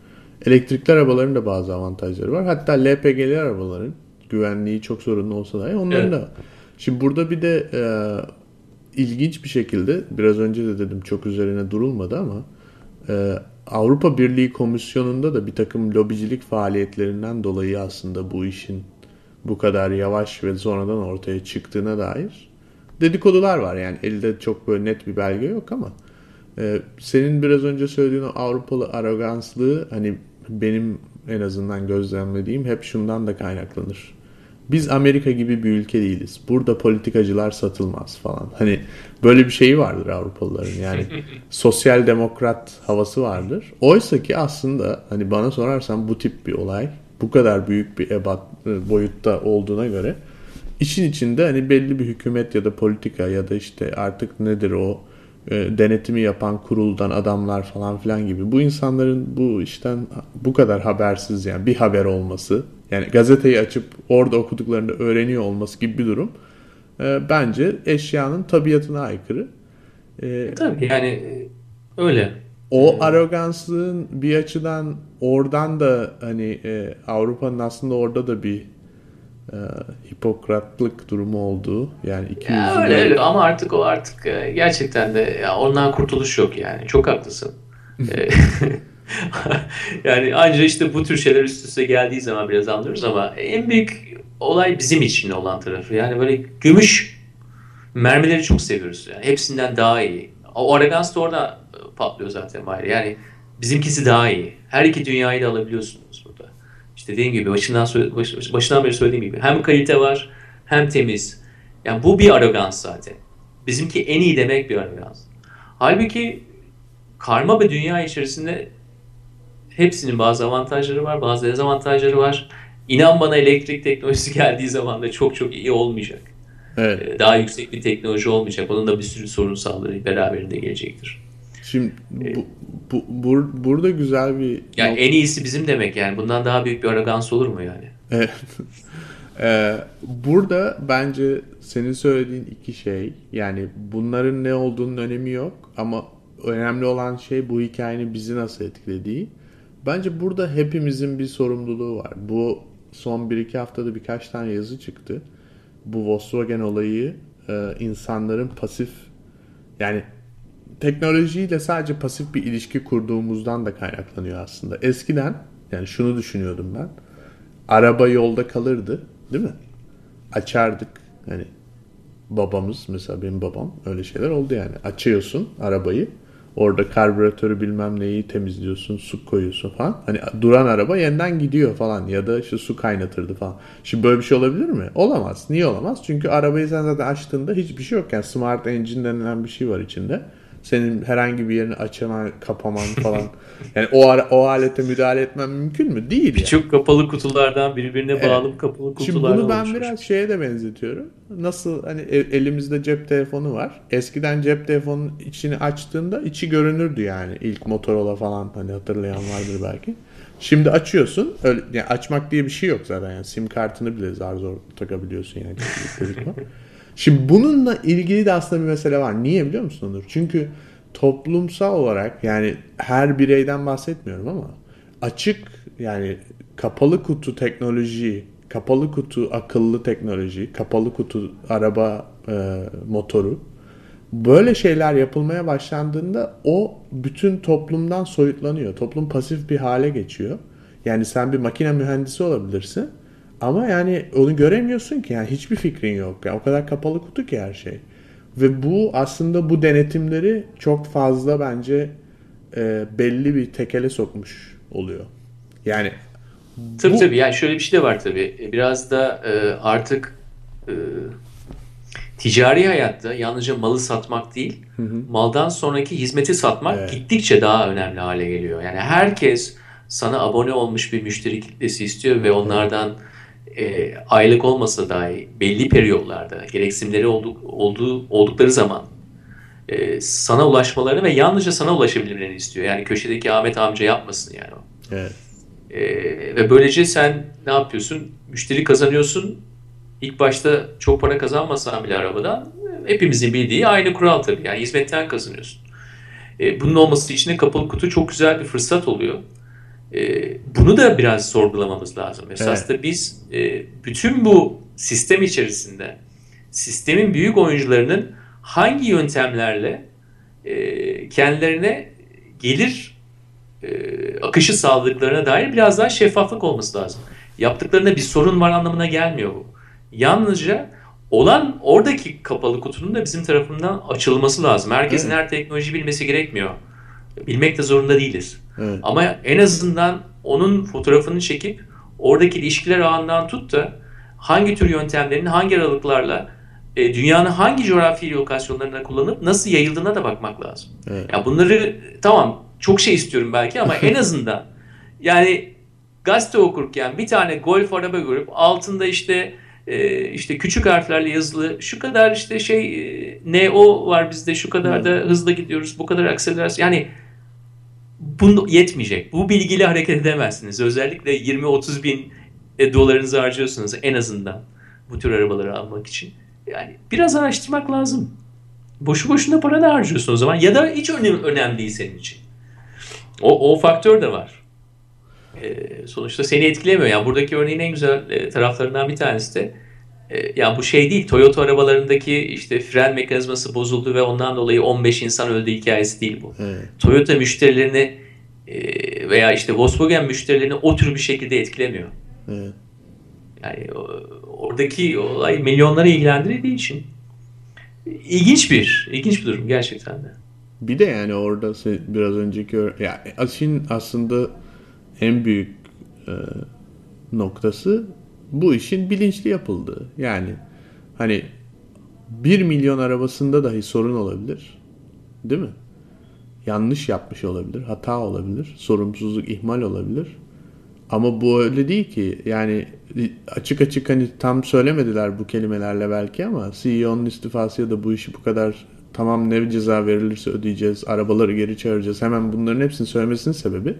[SPEAKER 2] Elektrikli arabaların da bazı avantajları var. Hatta LPG'li arabaların güvenliği çok sorunlu olsa dahi onların evet. da Şimdi burada bir de e, ilginç bir şekilde biraz önce de dedim çok üzerine durulmadı ama e, Avrupa Birliği Komisyonu'nda da bir takım lobicilik faaliyetlerinden dolayı aslında bu işin bu kadar yavaş ve sonradan ortaya çıktığına dair dedikodular var. Yani elde çok böyle net bir belge yok ama e, senin biraz önce söylediğin o Avrupalı aroganslığı hani benim en azından gözlemlediğim hep şundan da kaynaklanır. Biz Amerika gibi bir ülke değiliz. Burada politikacılar satılmaz falan. Hani böyle bir şeyi vardır Avrupalıların. Yani sosyal demokrat havası vardır. Oysa ki aslında hani bana sorarsan bu tip bir olay bu kadar büyük bir ebat e, boyutta olduğuna göre işin içinde hani belli bir hükümet ya da politika ya da işte artık nedir o e, denetimi yapan kuruldan adamlar falan filan gibi bu insanların bu işten bu kadar habersiz yani bir haber olması yani gazeteyi açıp orada okuduklarını öğreniyor olması gibi bir durum e, bence eşyanın tabiatına aykırı.
[SPEAKER 1] E, Tabii yani Öyle.
[SPEAKER 2] O aroganslığın bir açıdan oradan da hani e, Avrupa'nın aslında orada da bir e, hipokratlık durumu olduğu yani iki
[SPEAKER 1] Ya öyle
[SPEAKER 2] de-
[SPEAKER 1] öyle ama artık o artık e, gerçekten de ya ondan kurtuluş yok yani. Çok haklısın. Yani anca işte bu tür şeyler üst üste geldiği zaman biraz anlıyoruz ama en büyük olay bizim için olan tarafı. Yani böyle gümüş mermileri çok seviyoruz. Yani hepsinden daha iyi. O arrogans da orada e, patlıyor zaten Mahir. Yani bizimkisi daha iyi. Her iki dünyayı da alabiliyorsunuz burada. İşte dediğim gibi başından, baş- başından beri söylediğim gibi hem kalite var hem temiz. Yani bu bir arrogans zaten. Bizimki en iyi demek bir arrogans. Halbuki karma bir dünya içerisinde hepsinin bazı avantajları var, bazı dezavantajları var. İnan bana elektrik teknolojisi geldiği zaman da çok çok iyi olmayacak.
[SPEAKER 2] Evet.
[SPEAKER 1] Ee, Daha yüksek bir teknoloji olmayacak. Onun da bir sürü sorunsalları beraberinde gelecektir.
[SPEAKER 2] Şimdi bu, bu, bur- burada güzel bir
[SPEAKER 1] Yani en iyisi bizim demek yani. Bundan daha büyük bir arrogans olur mu yani?
[SPEAKER 2] Evet. Ee, burada bence senin söylediğin iki şey yani bunların ne olduğunun önemi yok ama önemli olan şey bu hikayenin bizi nasıl etkilediği. Bence burada hepimizin bir sorumluluğu var. Bu son 1-2 haftada birkaç tane yazı çıktı. Bu Volkswagen olayı e, insanların pasif yani teknolojiyle sadece pasif bir ilişki kurduğumuzdan da kaynaklanıyor aslında. Eskiden yani şunu düşünüyordum ben. Araba yolda kalırdı, değil mi? Açardık. Hani babamız mesela benim babam öyle şeyler oldu yani. Açıyorsun arabayı. Orada karbüratörü bilmem neyi temizliyorsun, su koyuyorsun falan. Hani duran araba yeniden gidiyor falan ya da işte su kaynatırdı falan. Şimdi böyle bir şey olabilir mi? Olamaz. Niye olamaz? Çünkü arabayı sen zaten açtığında hiçbir şey yok. Yani smart engine denilen bir şey var içinde. Senin herhangi bir yerini açaman, kapaman falan. Yani o o alete müdahale etmen mümkün mü? Değil yani.
[SPEAKER 1] Küçük kapalı kutulardan birbirine bağlı kapalı
[SPEAKER 2] Şimdi
[SPEAKER 1] kutulardan
[SPEAKER 2] bunu ben
[SPEAKER 1] oluşmuş.
[SPEAKER 2] biraz şeye de benzetiyorum. Nasıl hani e- elimizde cep telefonu var. Eskiden cep telefonunun içini açtığında içi görünürdü yani. İlk Motorola falan hani hatırlayan vardır belki. Şimdi açıyorsun. Öyle, yani açmak diye bir şey yok zaten yani. Sim kartını bile zar zor takabiliyorsun yani. Şimdi bununla ilgili de aslında bir mesele var. Niye biliyor musun Onur? Çünkü toplumsal olarak yani her bireyden bahsetmiyorum ama açık yani kapalı kutu teknoloji, kapalı kutu akıllı teknoloji, kapalı kutu araba e, motoru böyle şeyler yapılmaya başlandığında o bütün toplumdan soyutlanıyor. Toplum pasif bir hale geçiyor. Yani sen bir makine mühendisi olabilirsin ama yani onu göremiyorsun ki yani hiçbir fikrin yok. Yani o kadar kapalı kutu ki her şey. Ve bu aslında bu denetimleri çok fazla bence e, belli bir tekele sokmuş oluyor. Yani
[SPEAKER 1] Tabii
[SPEAKER 2] bu-
[SPEAKER 1] tabii yani şöyle bir şey de var tabii. Biraz da e, artık e, ticari hayatta yalnızca malı satmak değil, maldan sonraki hizmeti satmak
[SPEAKER 2] Evet.
[SPEAKER 1] gittikçe daha önemli hale geliyor. Yani herkes sana abone olmuş bir müşteri kitlesi istiyor ve onlardan e, aylık olmasa dahi belli periyotlarda gereksinimleri olduk, olduğu, oldukları zaman e, sana ulaşmalarını ve yalnızca sana ulaşabilmelerini istiyor. Yani köşedeki Ahmet amca yapmasın yani o.
[SPEAKER 2] evet.
[SPEAKER 1] Ee, ve böylece sen ne yapıyorsun? Müşteri kazanıyorsun. İlk başta çok para kazanmasan bile arabadan hepimizin bildiği aynı kural tabii. Yani hizmetten kazanıyorsun. Ee, bunun olması için de kapalı kutu çok güzel bir fırsat oluyor. Ee, bunu da biraz sorgulamamız lazım. Esas da biz e, bütün bu sistem içerisinde sistemin büyük oyuncularının hangi yöntemlerle e, kendilerine gelir e, akışı sağladıklarına dair biraz daha şeffaflık olması lazım. Yaptıklarında bir sorun var anlamına gelmiyor bu. Yalnızca olan oradaki kapalı kutunun da bizim tarafından açılması lazım. Herkesin
[SPEAKER 2] Evet.
[SPEAKER 1] her teknoloji bilmesi gerekmiyor. Bilmek de zorunda değiliz.
[SPEAKER 2] Evet.
[SPEAKER 1] Ama en azından onun fotoğrafını çekip oradaki ilişkiler ağından tut da hangi tür yöntemlerin hangi aralıklarla e, dünyanın hangi coğrafi lokasyonlarına kullanıp nasıl yayıldığına da bakmak lazım.
[SPEAKER 2] Evet.
[SPEAKER 1] Ya bunları tamam çok şey istiyorum belki ama en azından yani gazete okurken bir tane golf araba görüp altında işte e, işte küçük harflerle yazılı şu kadar işte şey e, NO var bizde şu kadar da hızla gidiyoruz bu kadar akselerasyon yani bu yetmeyecek. Bu bilgiyle hareket edemezsiniz. Özellikle 20-30 bin e, dolarınızı harcıyorsunuz en azından bu tür arabaları almak için. Yani biraz araştırmak lazım. boşu boşuna para da harcıyorsun o zaman. Ya da hiç önemli, önemli değil senin için. O, o faktör de var. E, sonuçta seni etkilemiyor. Yani buradaki örneğin en güzel e, taraflarından bir tanesi de e, ya bu şey değil. Toyota arabalarındaki işte fren mekanizması bozuldu ve ondan dolayı 15 insan öldü hikayesi değil bu.
[SPEAKER 2] Evet.
[SPEAKER 1] Toyota müşterilerini e, veya işte Volkswagen müşterilerini o tür bir şekilde etkilemiyor.
[SPEAKER 2] Evet.
[SPEAKER 1] Yani oradaki olay milyonları ilgilendirdiği için ilginç bir, ilginç bir durum gerçekten de.
[SPEAKER 2] Bir de yani orada biraz önceki ya Asin aslında en büyük e, noktası bu işin bilinçli yapıldığı. Yani hani 1 milyon arabasında dahi sorun olabilir. Değil mi? Yanlış yapmış olabilir, hata olabilir, sorumsuzluk, ihmal olabilir. Ama bu öyle değil ki. Yani açık açık hani tam söylemediler bu kelimelerle belki ama CEO'nun istifası ya da bu işi bu kadar tamam ne ceza verilirse ödeyeceğiz, arabaları geri çağıracağız. Hemen bunların hepsini söylemesinin sebebi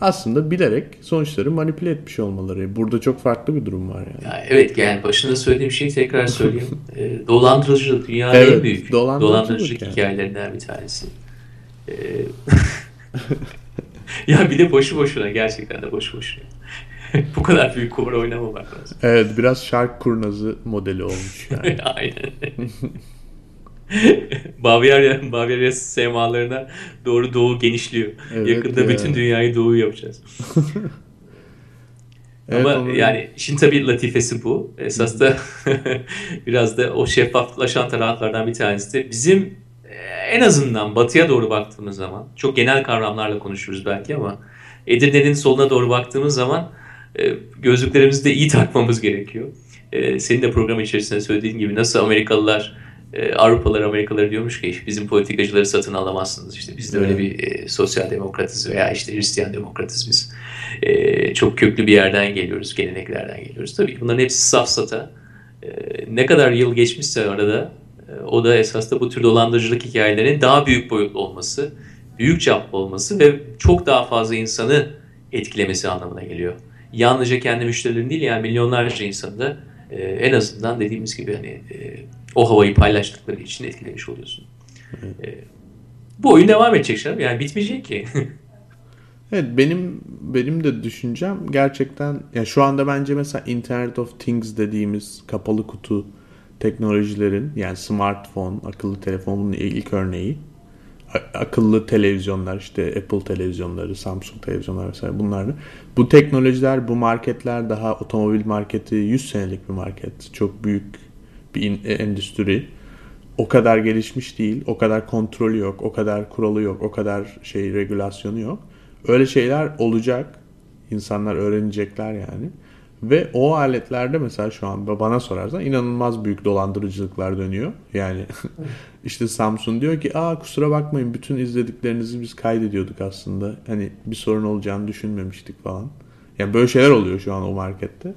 [SPEAKER 2] aslında bilerek sonuçları manipüle etmiş olmaları. Burada çok farklı bir durum var yani.
[SPEAKER 1] Ya evet yani başında söylediğim şeyi tekrar söyleyeyim. e, dolandırıcılık dünyanın
[SPEAKER 2] evet,
[SPEAKER 1] en büyük
[SPEAKER 2] dolandırıcılık,
[SPEAKER 1] dolandırıcılık
[SPEAKER 2] yani.
[SPEAKER 1] hikayelerinden bir tanesi. E, ya bir de boşu boşuna gerçekten de boşu boşuna. Bu kadar büyük kumar oynamamak lazım.
[SPEAKER 2] Evet biraz şark kurnazı modeli olmuş yani.
[SPEAKER 1] Aynen. Bavyera, Bavyera semalarına doğru doğu genişliyor.
[SPEAKER 2] Evet
[SPEAKER 1] Yakında
[SPEAKER 2] ya.
[SPEAKER 1] bütün dünyayı doğu yapacağız.
[SPEAKER 2] Evet,
[SPEAKER 1] Ama
[SPEAKER 2] onu-
[SPEAKER 1] yani işin tabii latifesi bu. Esas da biraz da o şeffaflaşan taraflardan bir tanesi de bizim e, en azından batıya doğru baktığımız zaman çok genel kavramlarla konuşuruz belki ama Edirne'nin soluna doğru baktığımız zaman e, gözlüklerimizi de iyi takmamız gerekiyor. E, Senin de program içerisinde söylediğin gibi nasıl Amerikalılar e, Avrupalılar Amerikalılar diyormuş ki bizim politikacıları satın alamazsınız. İşte biz de öyle bir e, sosyal demokratız veya işte Hristiyan demokratız biz. E, çok köklü bir yerden geliyoruz, geleneklerden geliyoruz. Tabii ki bunların hepsi safsata. E, ne kadar yıl geçmişse arada e, o da esas da bu tür dolandırıcılık hikayelerinin daha büyük boyutlu olması, büyük çaplı olması ve çok daha fazla insanı etkilemesi anlamına geliyor. Yalnızca kendi müşterilerin değil yani milyonlarca insanı da e, en azından dediğimiz gibi hani e, o havayı paylaştıkları için etkilemiş oluyorsun. E, bu oyun devam edecek canım. Yani bitmeyecek ki.
[SPEAKER 2] Evet benim benim de düşüncem gerçekten ya şu anda bence mesela Internet of Things dediğimiz kapalı kutu teknolojilerin yani smartphone, akıllı telefonun ilk örneği. Akıllı televizyonlar işte Apple televizyonları, Samsung televizyonlar vesaire bunlar. Bu teknolojiler, bu marketler daha otomobil marketi 100 senelik bir market. Çok büyük bir in- endüstri. O kadar gelişmiş değil, o kadar kontrolü yok, o kadar kuralı yok, o kadar şey regülasyonu yok. Öyle şeyler olacak. İnsanlar öğrenecekler yani. Ve o aletlerde mesela şu an bana sorarsan inanılmaz büyük dolandırıcılıklar dönüyor. Yani işte Samsung diyor ki aa kusura bakmayın bütün izlediklerinizi biz kaydediyorduk aslında. Hani bir sorun olacağını düşünmemiştik falan. Yani böyle şeyler oluyor şu an o markette.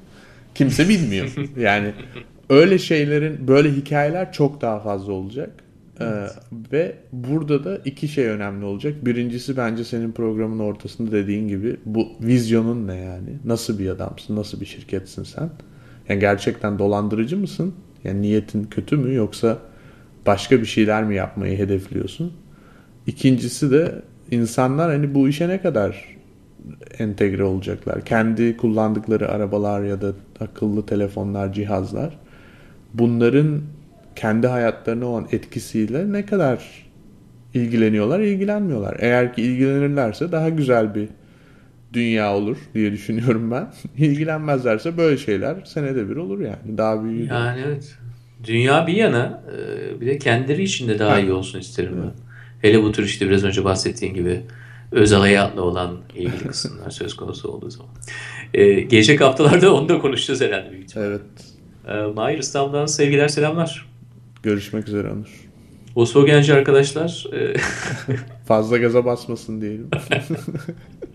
[SPEAKER 2] Kimse bilmiyor. Yani öyle şeylerin böyle hikayeler çok daha fazla olacak. Ee, ve burada da iki şey önemli olacak. Birincisi bence senin programın ortasında dediğin gibi bu vizyonun ne yani? Nasıl bir adamsın? Nasıl bir şirketsin sen? Yani gerçekten dolandırıcı mısın? Yani niyetin kötü mü yoksa başka bir şeyler mi yapmayı hedefliyorsun? İkincisi de insanlar hani bu işe ne kadar entegre olacaklar? Kendi kullandıkları arabalar ya da akıllı telefonlar, cihazlar bunların kendi hayatlarına olan etkisiyle ne kadar ilgileniyorlar, ilgilenmiyorlar. Eğer ki ilgilenirlerse daha güzel bir dünya olur diye düşünüyorum ben. İlgilenmezlerse böyle şeyler senede bir olur yani. Daha büyüğü. de.
[SPEAKER 1] Yani evet. Dünya bir yana e, bir de kendileri için de daha iyi olsun isterim ben. Hele bu tür işte biraz önce bahsettiğin gibi özel hayatla olan ilgili kısımlar söz konusu olduğu zaman. E, gelecek haftalarda onu da konuşacağız herhalde büyük ihtimalle.
[SPEAKER 2] Evet.
[SPEAKER 1] E, Mahir İstanbul'dan sevgiler selamlar.
[SPEAKER 2] Görüşmek üzere Onur.
[SPEAKER 1] Volkswagenci arkadaşlar e,
[SPEAKER 2] Fazla gaza basmasın diyelim.